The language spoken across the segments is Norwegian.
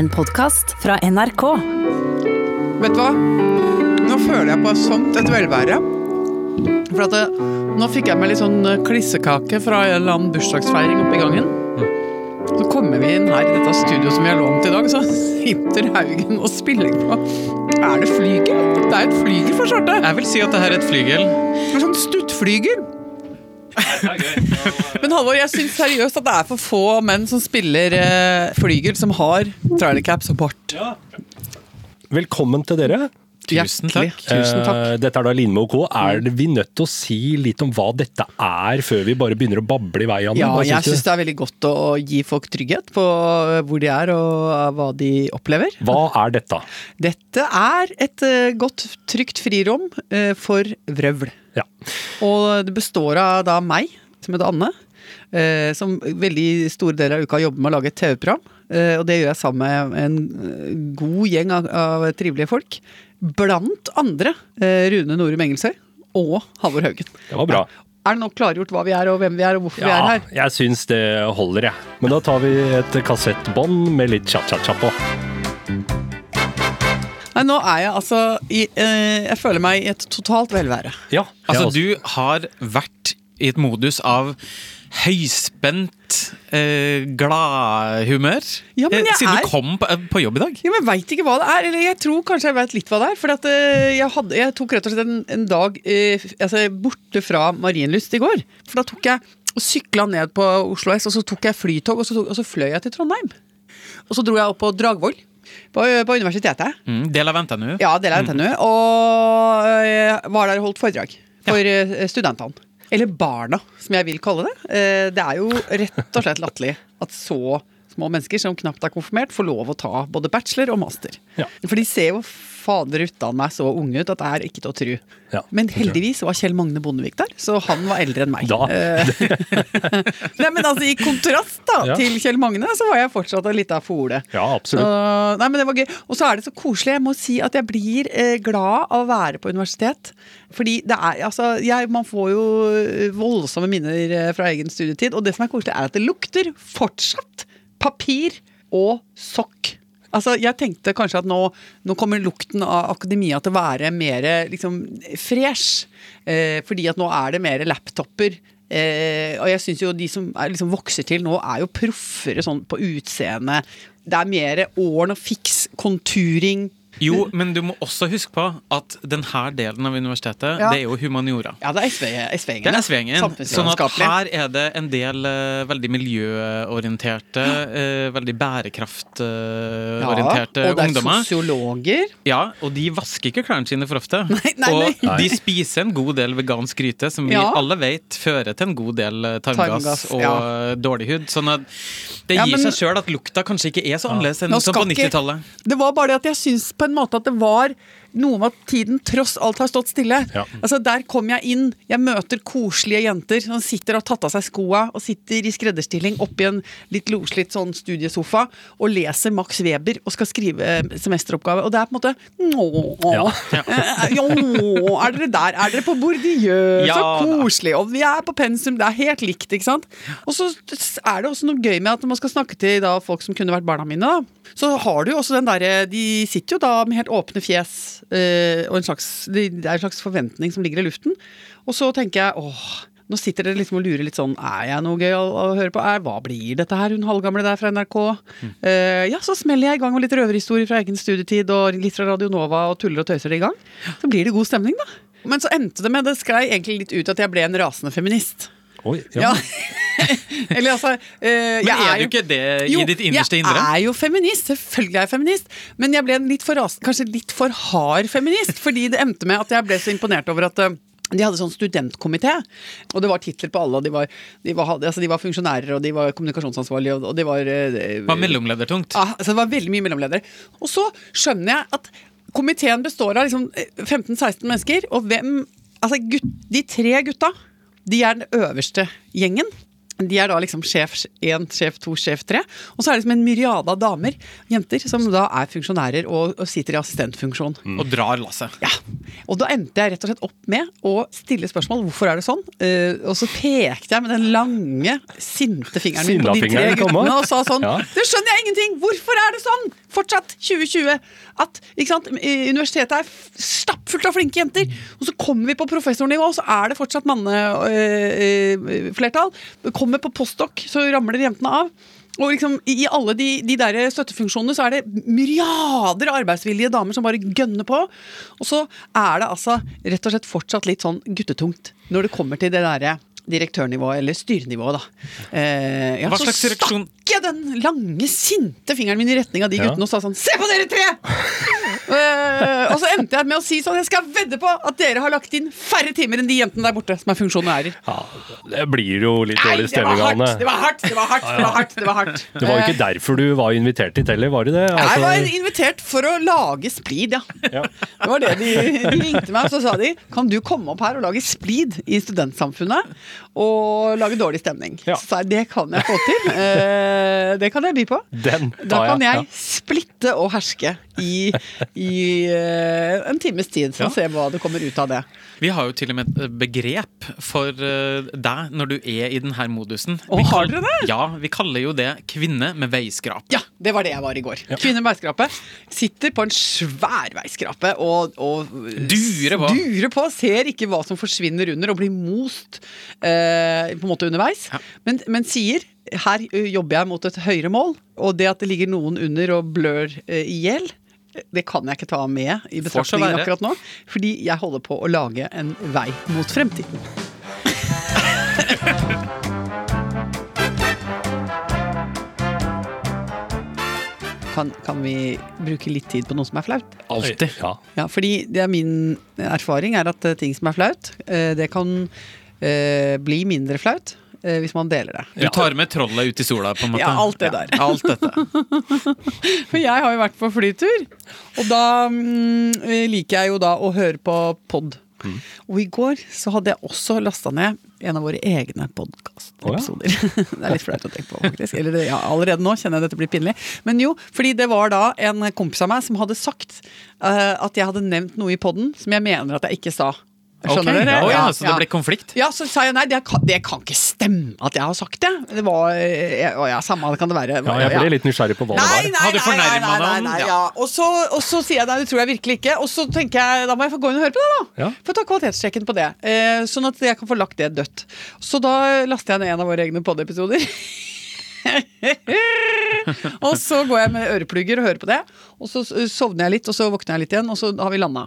En podkast fra NRK. Vet du hva? Nå føler jeg på sånt et velvære. For at det, nå fikk jeg meg litt sånn eh, klissekake fra en eller annen bursdagsfeiring oppe i gangen. Så kommer vi inn her i dette studioet som vi har lånt i dag, så sitter Haugen og spiller på. Er det flygel? Det er et flygel for svarte. Jeg vil si at det her er et flygel. Det er. Men Halvor, jeg syns seriøst at det er for få menn som spiller eh, flygel, som har trailercaps og bart. Velkommen til dere. Tusen takk. Tusen takk. Eh, Dette er da Lindmo Co. Er vi nødt til å si litt om hva dette er, før vi bare begynner å bable i vei? Ja, jeg syns det er veldig godt å gi folk trygghet på hvor de er og hva de opplever. Hva er dette? Dette er et eh, godt, trygt frirom eh, for vrøvl. Ja. Og det består av da meg, som heter Anne, eh, som veldig store deler av uka jobber med å lage et TV-program. Eh, og det gjør jeg sammen med en eh, god gjeng av, av trivelige folk. Blant andre eh, Rune Norum Engelsøy og Halvor Haugen. Det var bra. Er det nå klargjort hva vi er, og hvem vi er, og hvorfor vi er Ja, her? jeg syns det holder, jeg. Men da tar vi et kassettbånd med litt cha-cha-cha på. Nei, nå er jeg altså i, eh, Jeg føler meg i et totalt velvære. Ja, Altså, du har vært i et modus av høyspent, eh, gladhumør Ja, eh, siden er- du kom på, på jobb i dag. Ja, men veit ikke hva det er. Eller jeg tror kanskje jeg veit litt hva det er. For at, eh, jeg, hadde, jeg tok rett og slett en, en dag eh, altså, borte fra Marienlyst i går. For da tok jeg og sykla ned på Oslo S, og så tok jeg flytog, og så, tok, og så fløy jeg til Trondheim. Og så dro jeg opp på Dragvoll. På, på universitetet. Mm, del av NTNU. Ja, del av NTNU. Og eh, var der og holdt foredrag for ja. studentene. Eller barna, som jeg vil kalle det. Eh, Det er jo rett og slett latterlig at så små mennesker som knapt er konfirmert, får lov å ta både bachelor og master. Ja. For de ser jo fader utdan meg så unge ut at det er ikke til å tru. Ja, men heldigvis var Kjell Magne Bondevik der, så han var eldre enn meg. Da. Eh, Nei, men altså I kontrast da Ja. til Kjell Magne, så var jeg fortsatt en lita fole. Ja, absolutt. Så, nei, men det var gøy. Og så er det så koselig. Jeg må si at jeg blir eh, glad av å være på universitet. Fordi det er, altså, jeg, man får jo eh, voldsomme minner fra egen studietid. Og det som er koselig, er at det lukter fortsatt papir og sokk. Altså, jeg tenkte kanskje at nå, nå kommer lukten av akademia til å være mer liksom, fresh. Eh, fordi at nå er det mer laptoper. Eh, og jeg syns jo de som er, liksom, vokser til nå, er jo proffere sånn på utseende. Det er mer åren og fiks, konturing. Jo, men du må også huske på at denne delen av universitetet, Ja. det er jo humaniora. Ja, det er SV SV-gjengen. Det er SV-gjengen. Sånn at her er det en del uh, veldig miljøorienterte, uh, veldig bærekraftorienterte ungdommer og det er sosiologer. Ja, og de vasker ikke klærne sine for ofte. Nei, nei, og de spiser en god del vegansk gryte, som vi Ja. alle vet fører til en god del eh, tarmgass, Tarmgass, og ja. eh, dårlig hud. Sånn at det Ja, gir men- seg sjøl at lukta kanskje ikke er så annerledes enn på 90-tallet. Det var bare det at jeg syns på en måte at det var noe med at tiden tross alt har stått stille. Ja. Altså Der kom jeg inn, jeg møter koselige jenter som sitter og har tatt av seg skoa og sitter i skredderstilling oppi en litt loslitt sånn studiesofa og leser Max Weber og skal skrive semesteroppgave. Og det er på en måte Nå, Ja. Ja. er dere der? Er dere på Bourdieu? Så koselig. Og vi er på pensum, det er helt likt, ikke sant? Og så er det også noe gøy med at når man skal snakke til da, folk som kunne vært barna mine, da, så har du jo også den derre De sitter jo da med helt åpne fjes, eh, og en slags, det er en slags forventning som ligger i luften. Og så tenker jeg åh, nå sitter dere liksom og lurer litt sånn Er jeg noe gøy å, å høre på? Er, hva blir dette her, hun halvgamle der fra NRK? Eh, ja, så smeller jeg i gang med litt røverhistorier fra egen studietid og litt fra Radio Nova og tuller og tøyser det i gang. Så blir det god stemning, da. Men så endte det med Det sklei egentlig litt ut at jeg ble en rasende feminist. Oi, Ja. ja. Eller altså eh, Men er, er du ikke det i ditt innerste indre? Jeg er jo feminist, selvfølgelig er jeg feminist. Men jeg ble en litt for rasende, kanskje litt for hard feminist. Fordi det endte med at jeg ble så imponert over at eh, de hadde sånn studentkomité, og det var titler på alle. og De var, de var, altså de var funksjonærer, og de var kommunikasjonsansvarlige, og, og de var Det Var mellomledertungt. ja, altså det var veldig mye mellomledere. Og så skjønner jeg at komiteen består av liksom 15-16 mennesker, og hvem Altså gutt, de tre gutta, de er den øverste gjengen. De er da liksom sjef 1, sjef 2, sjef 3. Og så er det liksom en myriade av damer, jenter, som da er funksjonærer og, og sitter i assistentfunksjon. Og drar lasset. Ja, Og da endte jeg rett og slett opp med å stille spørsmål hvorfor er det sånn. Uh, og så pekte jeg med den lange, sinte fingeren min på de tre guttene og sa sånn Ja. Det skjønner jeg ingenting! Hvorfor er det sånn? Fortsatt 2020 at sant, universitetet er stappfullt av flinke jenter. Og så kommer vi på professornivå, så er det fortsatt manneflertall. Kommer på postdok, så ramler jentene av. Og liksom, I alle de, de der støttefunksjonene så er det myriader av arbeidsvillige damer som bare gønner på. Og så er det altså rett og slett fortsatt litt sånn guttetungt når det kommer til det derre direktørnivået, eller styrenivået, da. Eh, ja, Hva så reaksjon? Så stakk jeg den lange, sinte fingeren min i retning av de Ja. guttene og sa sånn Se på dere tre! Eh, og så endte jeg med å si sånn Jeg skal vedde på at dere har lagt inn færre timer enn de jentene der borte som er funksjonærer. Ja, det blir jo litt dårlig stemning, av Det var hardt! Det var hardt! Det var hardt, det var hardt. Det var jo ikke derfor du var invitert dit heller, var det det? Jeg Altså, var invitert for å lage splid, ja. Ja. Det var det de, de ringte meg, og så sa de Kan du komme opp her og lage splid i studentsamfunnet? Og lage dårlig stemning. Ja. Så sa jeg det kan jeg få til. Uh, det kan jeg by på. Den Da tar kan jeg Ja. splitte og herske i, i eh, en times tid, så Ja. se hva det kommer ut av det. Vi har jo til og med et begrep for eh, deg når du er i denne modusen. Å, har dere det? Ja, vi kaller jo det kvinne med veiskrap. Ja, det var det jeg var i går. Kvinne med veiskrape. Sitter på en svær veiskrape og, og Durer på. durer på. Ser ikke hva som forsvinner under, og blir most eh, på en måte underveis. Ja. Men, men sier her jobber jeg mot et høyere mål, og det at det ligger noen under og blør eh, i hjel, det kan jeg ikke ta med i betraktningen akkurat nå. Fordi jeg holder på å lage en vei mot fremtiden. Kan, kan vi bruke litt tid på noe som er flaut? Alltid. Ja. Ja, fordi det er min erfaring er at eh, ting som er flaut, eh, det kan eh, bli mindre flaut hvis man deler det. Du tar med trollet ut i sola, på en måte. Ja, alt det der. alt dette. For jeg har jo vært på flytur, og da mm, liker jeg jo da å høre på pod. Mm. Og i går så hadde jeg også lasta ned en av våre egne podkastepisoder. det er litt flaut å tenke på, faktisk. Eller det, ja, allerede nå kjenner jeg dette blir pinlig. Men jo, fordi det var da en kompis av meg som hadde sagt uh, at jeg hadde nevnt noe i poden som jeg mener at jeg ikke sa. Skjønner okay. dere? å ja, så det ble konflikt? Ja, så sa jeg nei, det kan, det kan ikke stemme at jeg har sagt det. Det var jeg, Å ja, samme det kan det være. ja, jeg ble litt nysgjerrig på hva det var. nei, Hadde du nei, fornærmet nei, nei, nei, Ja. ja. Og, så, og så sier jeg nei, det tror jeg virkelig ikke. Og så tenker jeg da må jeg få gå inn og høre på det, da. Ja. Få ta kvalitetssjekken på det. Eh, sånn at jeg kan få lagt det dødt. Så da laster jeg ned en av våre egne pod-episoder. og så går jeg med øreplugger og hører på det. Og så sovner jeg litt, og så våkner jeg litt igjen, og så har vi landa.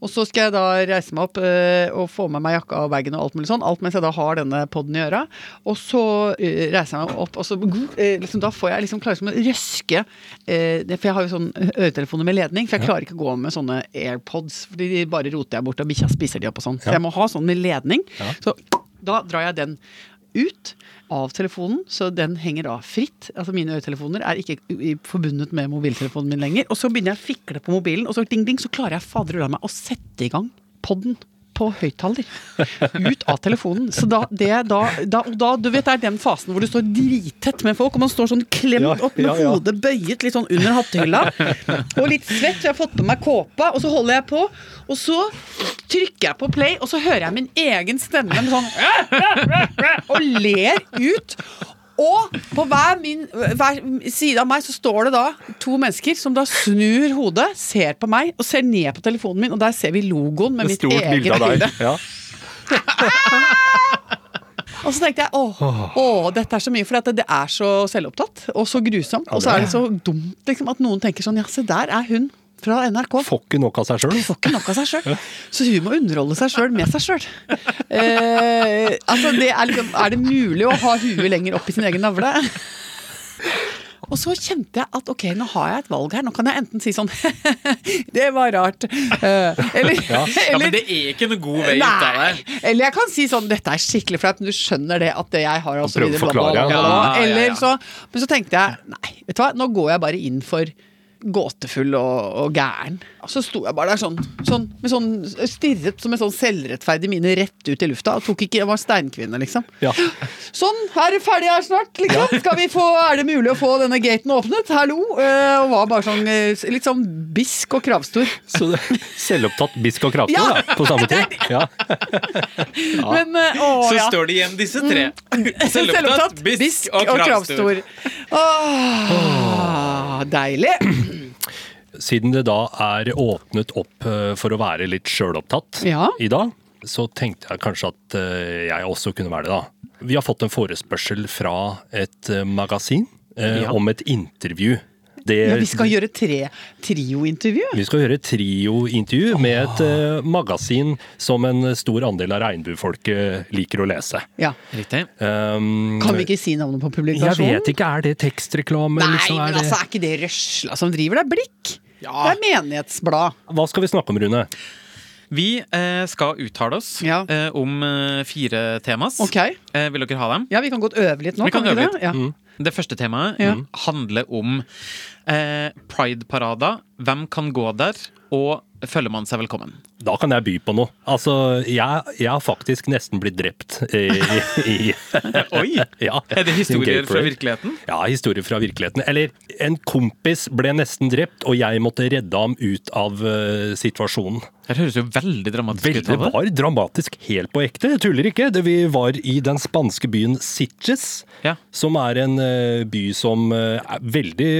Og så skal jeg da reise meg opp uh, og få med meg jakka og bagen og alt mulig sånn. Alt mens jeg da har denne poden i øra. Og så uh, reiser jeg meg opp, og så uh, liksom, da får jeg liksom klare som å røske For jeg har jo sånn øretelefoner med ledning, for jeg klarer ikke å gå med sånne AirPods. Fordi de bare roter jeg bort, og bikkja spiser de opp og sånn. Så jeg må ha sånn med ledning. Ja. Så da drar jeg den ut av telefonen, så den henger da fritt. Altså Mine øretelefoner er ikke forbundet med mobiltelefonen min lenger. Og så begynner jeg å fikle på mobilen, og så ding, ding, så klarer jeg fader meg å sette i gang podden på høyttaler. Ut av telefonen. Så da, det, da, da, da, du vet, det er den fasen hvor du står drittett med folk, og man står sånn klemt opp med ja, ja. hodet bøyet litt sånn under hattehylla. Og litt svett, så jeg har fått på meg kåpa, og så holder jeg på. Og så trykker jeg på play, og så hører jeg min egen stemme sånn Og ler ut. Og på hver, min, hver side av meg så står det da to mennesker som da snur hodet, ser på meg og ser ned på telefonen min, og der ser vi logoen med mitt eget bilde. Ja. Og så tenkte jeg åh, åh, dette er så mye, for det, det er så selvopptatt og så grusomt. Og så er det så dumt liksom, at noen tenker sånn ja, se der er hun fra NRK. Får ikke nok av seg sjøl. Får ikke nok av seg sjøl. Så hun må underholde seg sjøl med seg sjøl. Eh, altså, det er, liksom, er det mulig å ha huet lenger opp i sin egen navle? Og så kjente jeg at ok, nå har jeg et valg her. Nå kan jeg enten si sånn Det var rart. Eh, eller, Ja, eller men det er ikke noen god vei ut av det. Eller jeg kan si sånn Dette er skikkelig flaut, men du skjønner det at det jeg har og så å videre, bla, bla, forklare, bla, bla, Ja, ja, ja. Eller så, Men så tenkte jeg nei, vet du hva, nå går jeg bare inn for gåtefull og, og gæren. Og så sto jeg bare der sånn, sånn med sånn stirret som en sånn selvrettferdig mine rett ut i lufta. Og tok ikke, jeg var steinkvinne, liksom. Ja. Sånn, er det ferdig her snart, liksom? Skal vi få, er det mulig å få denne gaten åpnet? Hallo? Eh, og var bare sånn eh, litt sånn bisk og kravstor. Så det, selvopptatt bisk og kravstor Ja. da, på samme tid. Ja. Men eh, å Så ja. står det igjen disse tre. Mm. Selvopptatt, bisk og kravstor. Åh, deilig. Siden det da er åpnet opp eh, for å være litt sjølopptatt Ja. i dag, så tenkte jeg kanskje at eh, jeg også kunne være det, da. Vi har fått en forespørsel fra et eh, magasin eh, Ja. om et intervju. Det, Ja, vi skal gjøre tre triointervju. vi skal gjøre et triointervju med et eh, magasin som en stor andel av regnbuefolket liker å lese. Ja. Riktig. Um, Kan vi ikke si navnet på publikasjonen? Jeg vet ikke, er det tekstreklame? Nei, liksom, er men altså, er ikke det Røsla som driver? Det er Blikk. Det er menighetsblad. Hva skal vi snakke om, Rune? Vi eh, skal uttale oss Ja. eh, om eh, fire temas. Ok. Eh, vil dere ha dem? Ja, vi kan godt øve litt nå. Vi kan kan øve litt. det? Ja. Det første temaet Ja. mm, handler om eh, pride-parader. Hvem kan gå der, og føler man seg velkommen? Da kan jeg by på noe. Altså, jeg, jeg har faktisk nesten blitt drept i, i, i Oi! ja, Er det historier fra virkeligheten? Ja, historier fra virkeligheten. Eller, en kompis ble nesten drept, og jeg måtte redde ham ut av uh, situasjonen. Det høres jo veldig dramatisk veldig ut. det var dramatisk, helt på ekte. Jeg tuller ikke. Vi var i den spanske byen Sitges, Ja. som er en eh, by som eh, er veldig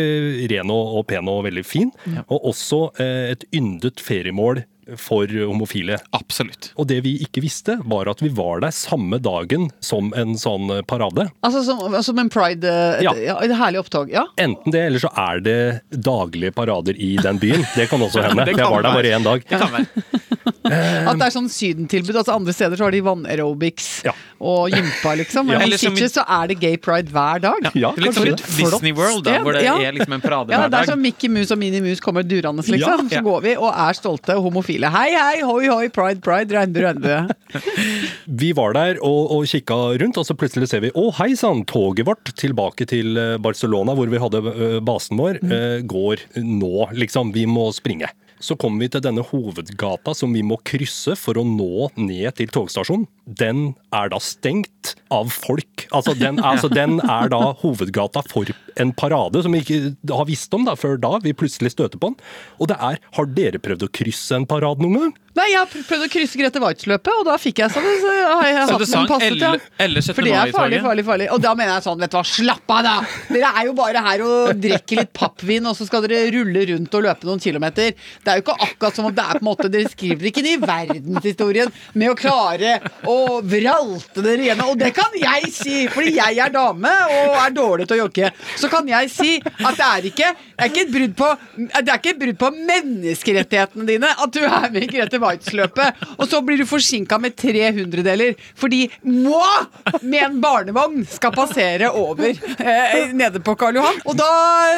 ren og, pen og veldig fin. Og også eh, et yndet feriemål for homofile. Absolutt. Og det vi ikke visste, var at vi var der samme dagen som en sånn eh, parade. Altså som, som en pride et, Ja. ja. Et herlig opptog. Ja. Enten det, eller så er det daglige parader i den byen. Det kan også hende. Det kan Jeg var der bare én dag. Det kan være. At det er sånn sydentilbud. Altså Andre steder så har de vannaerobics Ja. og gympa, liksom. Men Ja. i Sitges så er det gay pride hver dag. Ja, det er litt som et. Disney World, da, hvor det Ja. er liksom en parade Ja, hver det er dag. som Mickey Mouse og Minnie Mouse kommer durende, liksom. Ja, Så går vi og er stolte og homofile. Hei, hei, hoi, hoi, pride, pride, regnbue, regnbue. Vi var der og, og kikka rundt, og så plutselig ser vi å hei sann, toget vårt tilbake til eh, Barcelona, hvor vi hadde eh, basen vår, mm. går nå, liksom. Vi må springe. Så kommer vi til denne hovedgata som vi må krysse for å nå ned til togstasjonen. Den er da stengt av folk. Altså den, altså, den er da hovedgata for en parade som vi ikke har visst om da, før da. Vi plutselig støter på den. Og det er Har dere prøvd å krysse en parade noen gang? Nei, jeg har prøvd å krysse Grete Waitz-løpet, og da fikk jeg sånn. Så har jeg hatt sang passet, ja. eller, eller 17. For det er farlig, farlig, farlig. Og da mener jeg sånn, vet du hva, slapp av da! Dere er jo bare her og drikker litt pappvin, og så skal dere rulle rundt og løpe noen kilometer. Det er jo ikke akkurat som om det er på en måte Dere skriver ikke det i verdenshistorien med å klare å vralte dere gjennom. Og det kan jeg si, fordi jeg er dame og er dårlig til å jogge. Så kan jeg si at det er ikke, det er ikke et brudd på på menneskerettighetene dine at du er med i Grete Waitz-løpet, og så blir du forsinka med tre hundredeler fordi moi med en barnevogn skal passere over eh, nede på Karl Johan. Og da,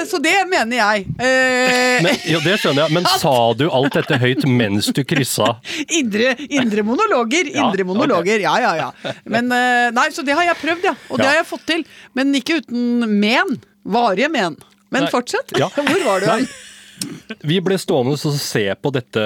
så det mener jeg. Eh, Men, ja, det skjønner jeg, men sa du alt dette høyt mens du kryssa? Indre, indre monologer. Ja, Indre monologer, ja, ja, ja. Men eh, nei, så det har jeg prøvd, ja. Og det har jeg fått til. Men ikke uten men. Varige men. Men Nei. fortsett. Ja. Hvor var du? Nei. Vi ble stående og se på dette,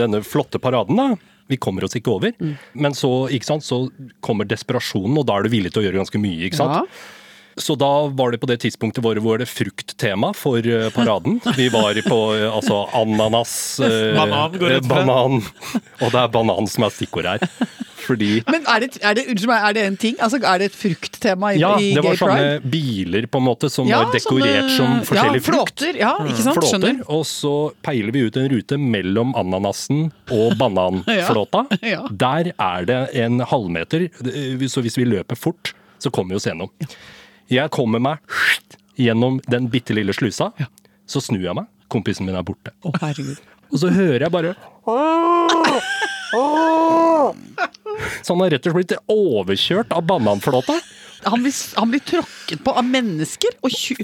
denne flotte paraden. da. Vi kommer oss ikke over. Mm. Men så, ikke sant, så kommer desperasjonen, og da er du villig til å gjøre ganske mye. ikke sant? Ja. Så da var det på det tidspunktet hvor hvor det frukttema for eh, paraden. Vi var på eh, altså ananas Banan går rett eh, fra. Banan. Og det er banan som er stikkord her. Fordi Men er det, er, det, unnskyld meg, er det en ting? Altså, er det et frukttema i, ja, i det var sånne Pride? biler på en måte som Ja, var dekorert sånne- som forskjellig ja, frukt. Flåter, ja, ikke sant? flåter, Skjønner. og så peiler vi ut en rute mellom ananasen og bananflåta. Ja, ja. Der er det en halvmeter, så hvis vi løper fort, så kommer vi oss gjennom. Jeg kommer meg gjennom den bitte lille slusa, så snur jeg meg, kompisen min er borte. Å, herregud. Og så hører jeg bare Så han har rett og slett blitt overkjørt av bananflåta. Han blir, han blir tråkket på av mennesker.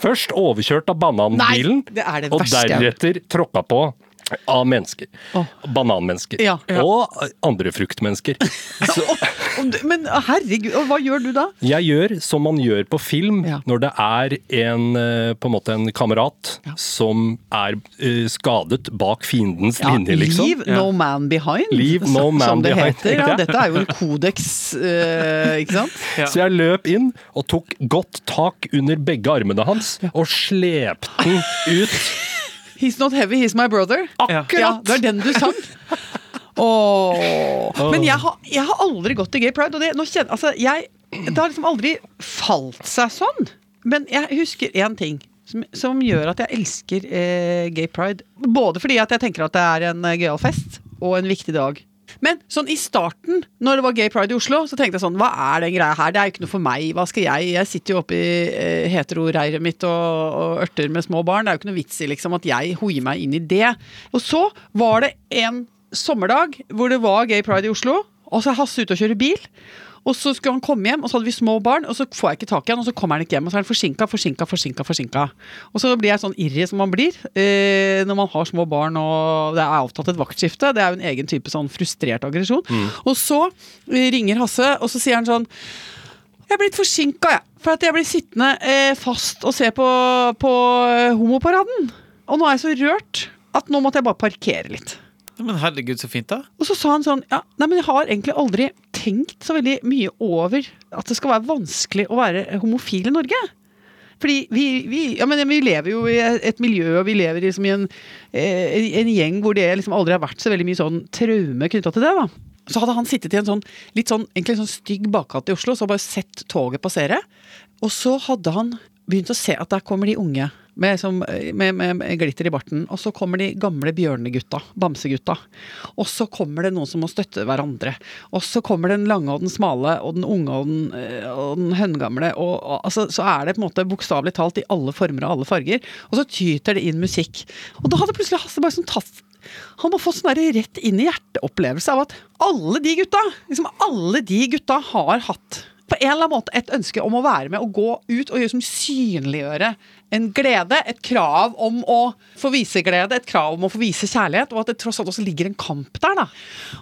Først overkjørt av bananbilen, Nei, det det og deretter tråkka på Av mennesker. Oh. Bananmennesker. Ja. Og andre fruktmennesker. Men herregud, og hva gjør du da? jeg gjør som man gjør på film Ja. når det er en, eh, på en måte en kamerat Ja. som er eh, skadet bak fiendens linje, liksom. Leave no man behind, Leave no man som det behind, heter. Ja, dette er jo en kodeks, eh, ikke sant? Ja. Så jeg løp inn og tok godt tak under begge armene hans og slepte den ut. He's not heavy, he's my brother. Akkurat! Ja, det er den du sang. Oh. Men jeg har, jeg har aldri gått til gay pride. Og det, kjenner, altså, jeg, det har liksom aldri falt seg sånn. Men jeg husker én ting som, som gjør at jeg elsker eh, gay pride. Både fordi at jeg tenker at det er en eh, gøyal fest og en viktig dag. Men sånn i starten, når det var gay pride i Oslo, så tenkte jeg sånn Hva er den greia her? Det er jo ikke noe for meg. Hva skal jeg? Jeg sitter jo oppe i eh, heteroreiret mitt og, og ørter med små barn. Det er jo ikke noe vits i liksom at jeg hoier meg inn i det. Og så var det en sommerdag hvor det var gay pride i Oslo, og så er Hasse ute og kjører bil. Og så skulle han komme hjem, og så hadde vi små barn, og så får jeg ikke tak i han, og så kommer han ikke hjem, og så er han forsinka, forsinka, forsinka. forsinka. Og så blir jeg sånn irri som man blir eh, når man har små barn og det er avtalt et vaktskifte. Det er jo en egen type sånn frustrert aggresjon. Og så eh, ringer Hasse, og så sier han sånn jeg er blitt forsinka, jeg. For at jeg blir sittende eh, fast og se på, på eh, homoparaden. Og nå er jeg så rørt at nå måtte jeg bare parkere litt. Men herregud, så fint, da. Og så sa han sånn Ja, nei, men jeg har egentlig aldri tenkt så veldig mye over at det skal være vanskelig å være homofil i Norge. Fordi vi, vi, ja, vi lever jo i et miljø, og vi lever liksom i en, eh, en gjeng hvor det liksom aldri har vært så veldig mye sånn traume knytta til det. da. Så hadde han sittet i en sånn litt sånn, en sånn stygg bakgate i Oslo, så bare sett toget passere. Og så hadde han begynt å se at der kommer de unge. Med, som, med, med, med glitter i barten. Og så kommer de gamle bjørnegutta. Bamsegutta. Og så kommer det noen som må støtte hverandre. Og så kommer den lange og den smale og den unge og den, eh, og den høngamle. Og, og, altså, så er det på en måte bokstavelig talt i alle former og alle farger. Og så tyter det inn musikk. Og da hadde plutselig Hasse bare sånn tatt han må få sånn rett inn i hjerteopplevelse av at alle de gutta, liksom alle de gutta har hatt på en eller annen måte et ønske om å være med og gå ut og gjøre som synliggjøre en glede, et krav om å få vise glede, et krav om å få vise kjærlighet, og at det tross alt også ligger en kamp der. da.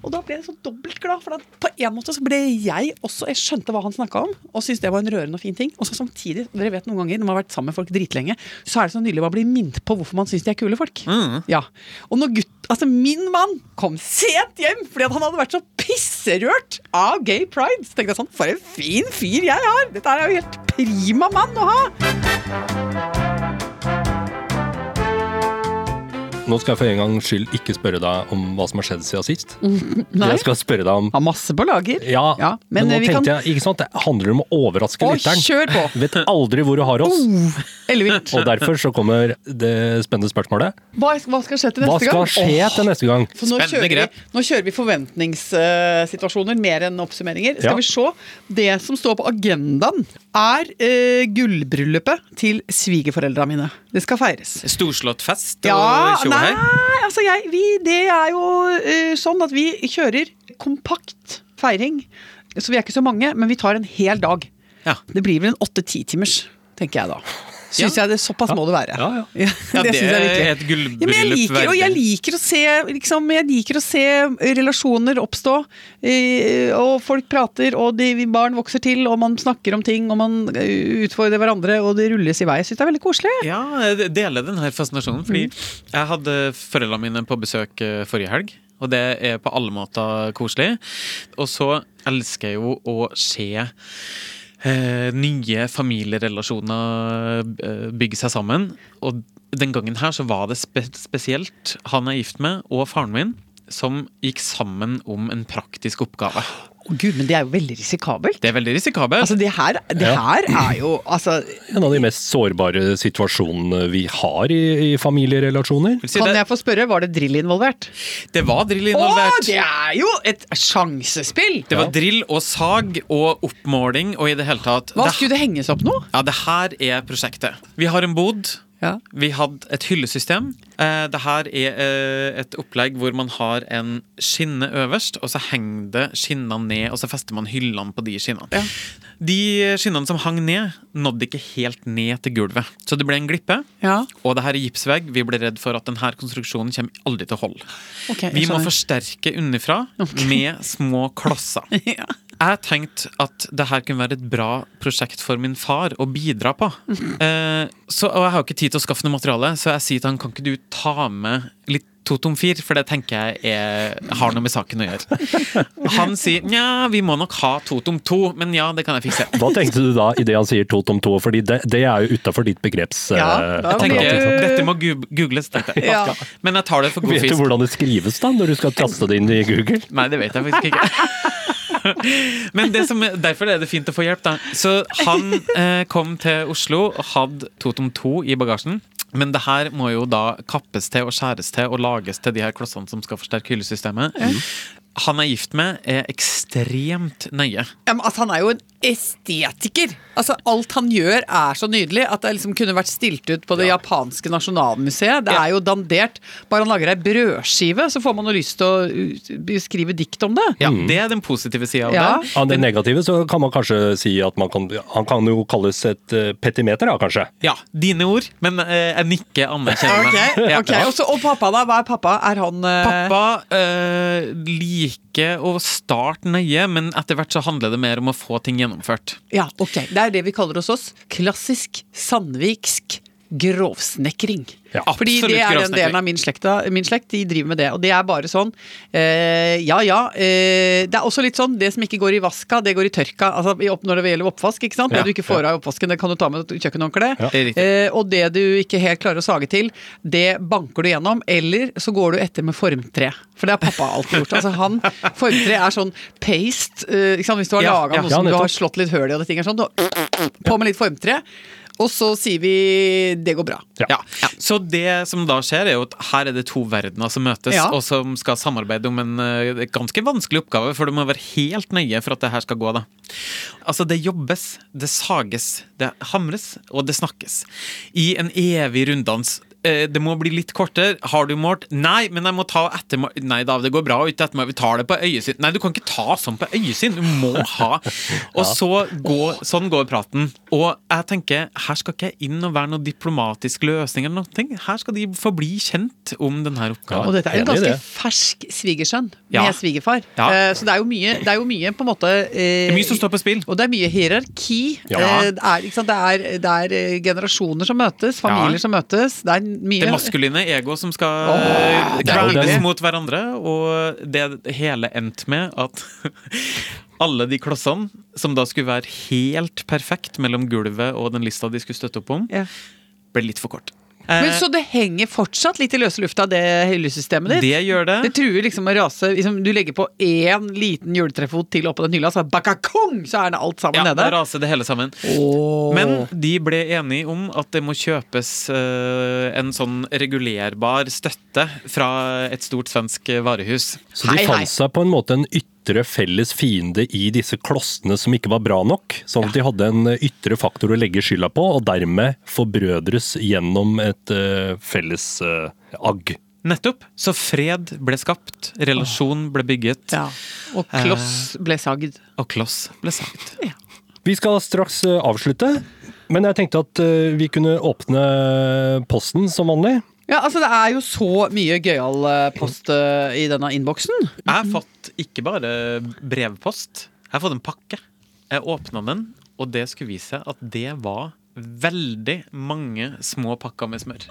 Og da ble jeg så dobbelt glad, for at på en måte så ble jeg også Jeg skjønte hva han snakka om, og syntes det var en rørende og fin ting. Og så samtidig, dere vet noen ganger når man har vært sammen med folk dritlenge, så er det så nydelig å bli minnet på hvorfor man syns de er kule folk. Ja. Og når gutt, altså min mann kom sent hjem fordi han hadde vært så pisserørt av gay pride, så tenkte jeg sånn For en fin fyr jeg har! Dette er jo helt prima mann å ha! Nå skal jeg for en gangs skyld ikke spørre deg om hva som har skjedd siden sist. Nei. Jeg skal spørre deg om Har masse på lager. Ja, Ja, men, men, nå vi tenkte kan- jeg ikke sant, Det handler om å overraske Å, lytteren. kjør på! Vet aldri hvor du har oss. Ellevilt. Og derfor så kommer det spennende spørsmålet. Hva, hva skal skje til Hva neste skal gang? skje til neste gang? Så nå Spennende kjører, vi, grep. nå kjører vi forventningssituasjoner mer enn oppsummeringer. Skal Ja. vi se. Det som står på agendaen, er eh, gullbryllupet til svigerforeldra mine. Det skal feires. Storslått fest Ja, tjo og nei, hei. altså jeg, vi, det er jo uh, sånn at vi kjører kompakt feiring. Så vi er ikke så mange, men vi tar en hel dag. Ja. Det blir vel en åtte-ti timers, tenker jeg da. Syns jeg det Såpass må det være. Ja, ja. Ja, det synes jeg er virkelig. gullbryllup Ja, jeg liker, og jeg liker å se liksom, Jeg liker å se relasjoner oppstå. Eh, og folk prater, og de, barn vokser til, og man snakker om ting, og man eh, utfordrer hverandre, og det rulles i vei. Jeg syns det er veldig koselig. Ja, jeg deler den her fascinasjonen. Fordi jeg hadde foreldrene mine på besøk eh, forrige helg. Og det er på alle måter koselig. Og så elsker jeg jo å se eh, nye familierelasjoner eh, bygge seg sammen. Og den gangen her så var det spe spesielt han er gift med, og faren min, som gikk sammen om en praktisk oppgave. Å Gud, men det er jo veldig risikabelt. Det er veldig risikabelt. Altså, det her, det Ja. her er jo altså En av de mest sårbare situasjonene vi har i, i familierelasjoner. Si Kan det, jeg få spørre, var det drill involvert? det var drill Å, involvert. det er jo et sjansespill! Det var drill og sag og oppmåling og i det hele tatt Hva det, skulle det henges opp nå? Ja, det her er prosjektet. Vi har en bod. Ja. Vi hadde et hyllesystem. Eh, det her er eh, et opplegg hvor man har en skinne øverst, og så henger det skinnene ned, og så fester man hyllene på de skinnene. Ja. De skinnene som hang ned, nådde ikke helt ned til gulvet. Så det ble en glippe. Ja. Og det her er gipsvegg. Vi ble redd for at denne konstruksjonen kommer aldri til å holde. Okay, Vi må forsterke underfra med små klosser. Ja. Jeg tenkte at det her kunne være et bra prosjekt for min far å bidra på. Eh, så, og jeg har ikke tid til å skaffe noe materiale, så jeg sier til han kan ikke du ta med litt Totom 4, for det tenker jeg er, har noe med saken å gjøre. Han sier nja, vi må nok ha Totom-2, men ja, det kan jeg fikse. Hva tenkte du da idet han sier to tom to, fordi det, det er jo utafor ditt begreps... Ja, eh, Jeg tenker, du- Dette må googles, tenkte jeg. Ja. Men jeg tar det for god fisk. Vet du hvordan det skrives da, når du skal taste det inn i Google? Nei, det vet jeg faktisk ikke. Men det som, derfor er det fint å få hjelp, da. Så han eh, kom til Oslo og hadde Totom 2 i bagasjen. Men det her må jo da kappes til og skjæres til og lages til de her klossene som skal forsterke hyllesystemet. Han er gift med, er ekstremt nøye. Ja, men altså, han er jo en estetiker. Altså, alt han gjør er så nydelig at det liksom kunne vært stilt ut på det japanske nasjonalmuseet. Det Ja. er jo dandert. Bare han lager ei brødskive, så får man jo lyst til å skrive dikt om det. Ja, Det er den positive sida av Ja. det. Av det negative så kan man kanskje si at man kan, han kan jo kalles et eh, petimeter, da, kanskje. Ja, dine ord, men eh, jeg nikker anerkjennende. okay, Ja. ok. Og, pappa, da? Hva er pappa? Er han eh, Pappa øh, liker å starte nøye, men etter hvert så handler det mer om å få ting gjennomført. Ja, ok. Det er det vi kaller hos oss. Klassisk sandviksk grovsnekring. Ja, Fordi det er den del av min slekt, min slekt, de driver med det. Og det er bare sånn eh, Ja ja. Eh, det er også litt sånn det som ikke går i vaska, det går i tørka. Altså når det gjelder oppvask, ikke sant. Ja, det du ikke får av i oppvasken, det kan du ta med kjøkkenhåndkle. Ja. Eh, og det du ikke helt klarer å sage til, det banker du gjennom. Eller så går du etter med formtre. For det har pappa alltid gjort. Altså han, Formtre er sånn paste. eh, ikke sant? Hvis du har Ja, laga noe som du har slått litt høl i, og det ting er sånn, da, på med litt formtre. Og så sier vi det går bra. Ja. Ja. Så det som da skjer, er jo at her er det to verdener som møtes, Ja. og som skal samarbeide om en uh, ganske vanskelig oppgave, for du må være helt nøye for at det her skal gå, da. Altså, det jobbes, det sages, det hamres, og det snakkes. I en evig runddans. Eh, Det må bli litt kortere. Har du målt? Nei, men jeg må ta etter Nei da, det går bra Ikke ettermål. Vi tar det på øyesyn. Nei, du kan ikke ta sånn på øyesyn. Du må ha. Og så går, sånn går praten. Og jeg tenker, her skal ikke jeg inn og være noen diplomatisk løsning eller noe. Her skal de få bli kjent om denne oppgaven. Og dette er en ganske fersk svigersønn Ja. med svigerfar. Ja. Uh, Så det er jo mye, det er jo mye på en måte uh, Det er mye som står på spill. Og det er mye hierarki. Ja. Uh, Det, er? Det, er, det er generasjoner som møtes, familier som møtes. Det er mye Det maskuline ego som skal kvernes den- mot hverandre, og det hele endte med at alle de klossene, som da skulle være helt perfekt mellom gulvet og den lista de skulle støtte opp om, ja. ble litt for kort. Men Eh, Så det henger fortsatt litt i løse lufta, det hyllesystemet ditt? det gjør det. Det truer liksom å rase liksom, Du legger på én liten juletrefot til oppå den hylla, så bakakong, så er det alt sammen Ja, da raser det hele sammen. Oh. Men de ble enige om at det må kjøpes uh, en sånn regulerbar støtte fra et stort svensk varehus. Så de Hei, hei. fant seg på en måte en ytre felles fiende i disse klossene som ikke var bra nok. Sånn at de hadde en ytre faktor å legge skylda på, og dermed forbrødres gjennom et uh, felles uh, agg. Nettopp. Så fred ble skapt, relasjon ble bygget, ja. Og kloss ble sagd. og kloss ble sagt. Vi skal straks eh, avslutte, men jeg tenkte at eh, vi kunne åpne posten som vanlig. Ja, altså Det er jo så mye gøyal eh, post eh, i denne innboksen. Jeg har fått ikke bare brevpost, jeg har fått en pakke. Jeg åpna den, og det skulle vise seg at det var veldig mange små pakker med smør.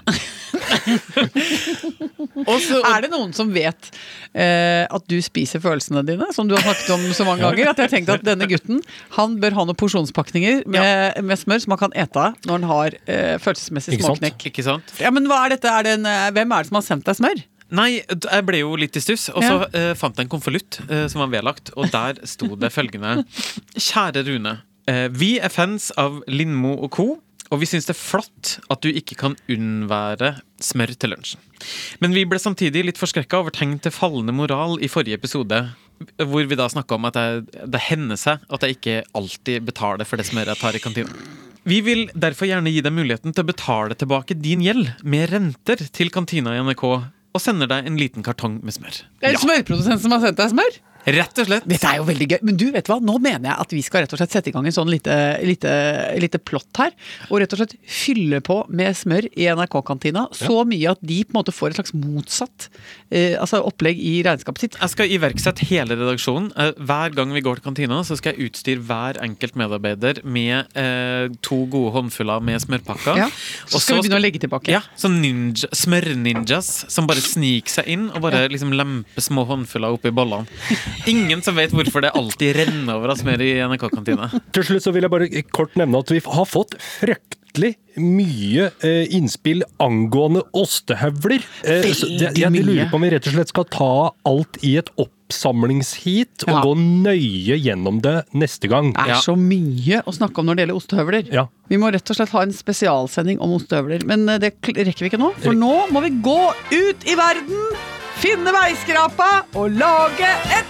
og Er det noen som vet eh, at du spiser følelsene dine, som du har snakket om så mange ganger? At jeg tenkte at denne gutten han bør ha noen porsjonspakninger med, med smør som han kan ete av når han har eh, følelsesmessig Ikke sant? småknekk. ikke sant? Ja, men hva er dette? Er det en, eh, hvem er det som har sendt deg smør? Nei, jeg ble jo litt i stuss, og så eh, fant jeg en konvolutt eh, som var vedlagt, og der sto det følgende Kjære Rune. Eh, vi er fans av Lindmo og co., og vi syns det er flott at du ikke kan unnvære smør til lunsjen. Men vi ble samtidig litt forskrekka over tegn til fallende moral i forrige episode. Hvor vi da snakka om at det, det hender seg at jeg ikke alltid betaler for det smøret jeg tar i kantina. Vi vil derfor gjerne gi deg muligheten til å betale tilbake din gjeld med renter til kantina i NRK, og sender deg en liten kartong med smør. Det er en smørprodusent som har sendt deg smør? Rett og slett. Dette er jo veldig gøy. Men du, vet du hva? Nå mener jeg at vi skal rett og slett sette i gang en sånn lite, lite, lite plott her. Og rett og slett fylle på med smør i NRK-kantina. Så mye at de på en måte får et slags motsatt eh, altså opplegg i regnskapet sitt. Jeg skal iverksette hele redaksjonen. Eh, Hver gang vi går til kantina, så skal jeg utstyre hver enkelt medarbeider med eh, to gode håndfuller med smørpakker. Ja. Så skal vi begynne å legge tilbake. Ja, sånn ninja, smørninjas som bare sniker seg inn og bare liksom lemper små håndfuller oppi bollene. Ingen som vet hvorfor det alltid renner over av smør i NRK-kantina. Til slutt så vil jeg bare kort nevne at vi har fått fryktelig mye eh, innspill angående ostehøvler. Eh, jeg, jeg lurer på om vi rett og slett skal ta alt i et oppsamlingsheat og Ja. gå nøye gjennom det neste gang. Det er Ja. så mye å snakke om når det gjelder ostehøvler. Ja. Vi må rett og slett ha en spesialsending om ostehøvler. Men eh, det rekker vi ikke nå, for nå må vi gå ut i verden, finne veiskrapa og lage et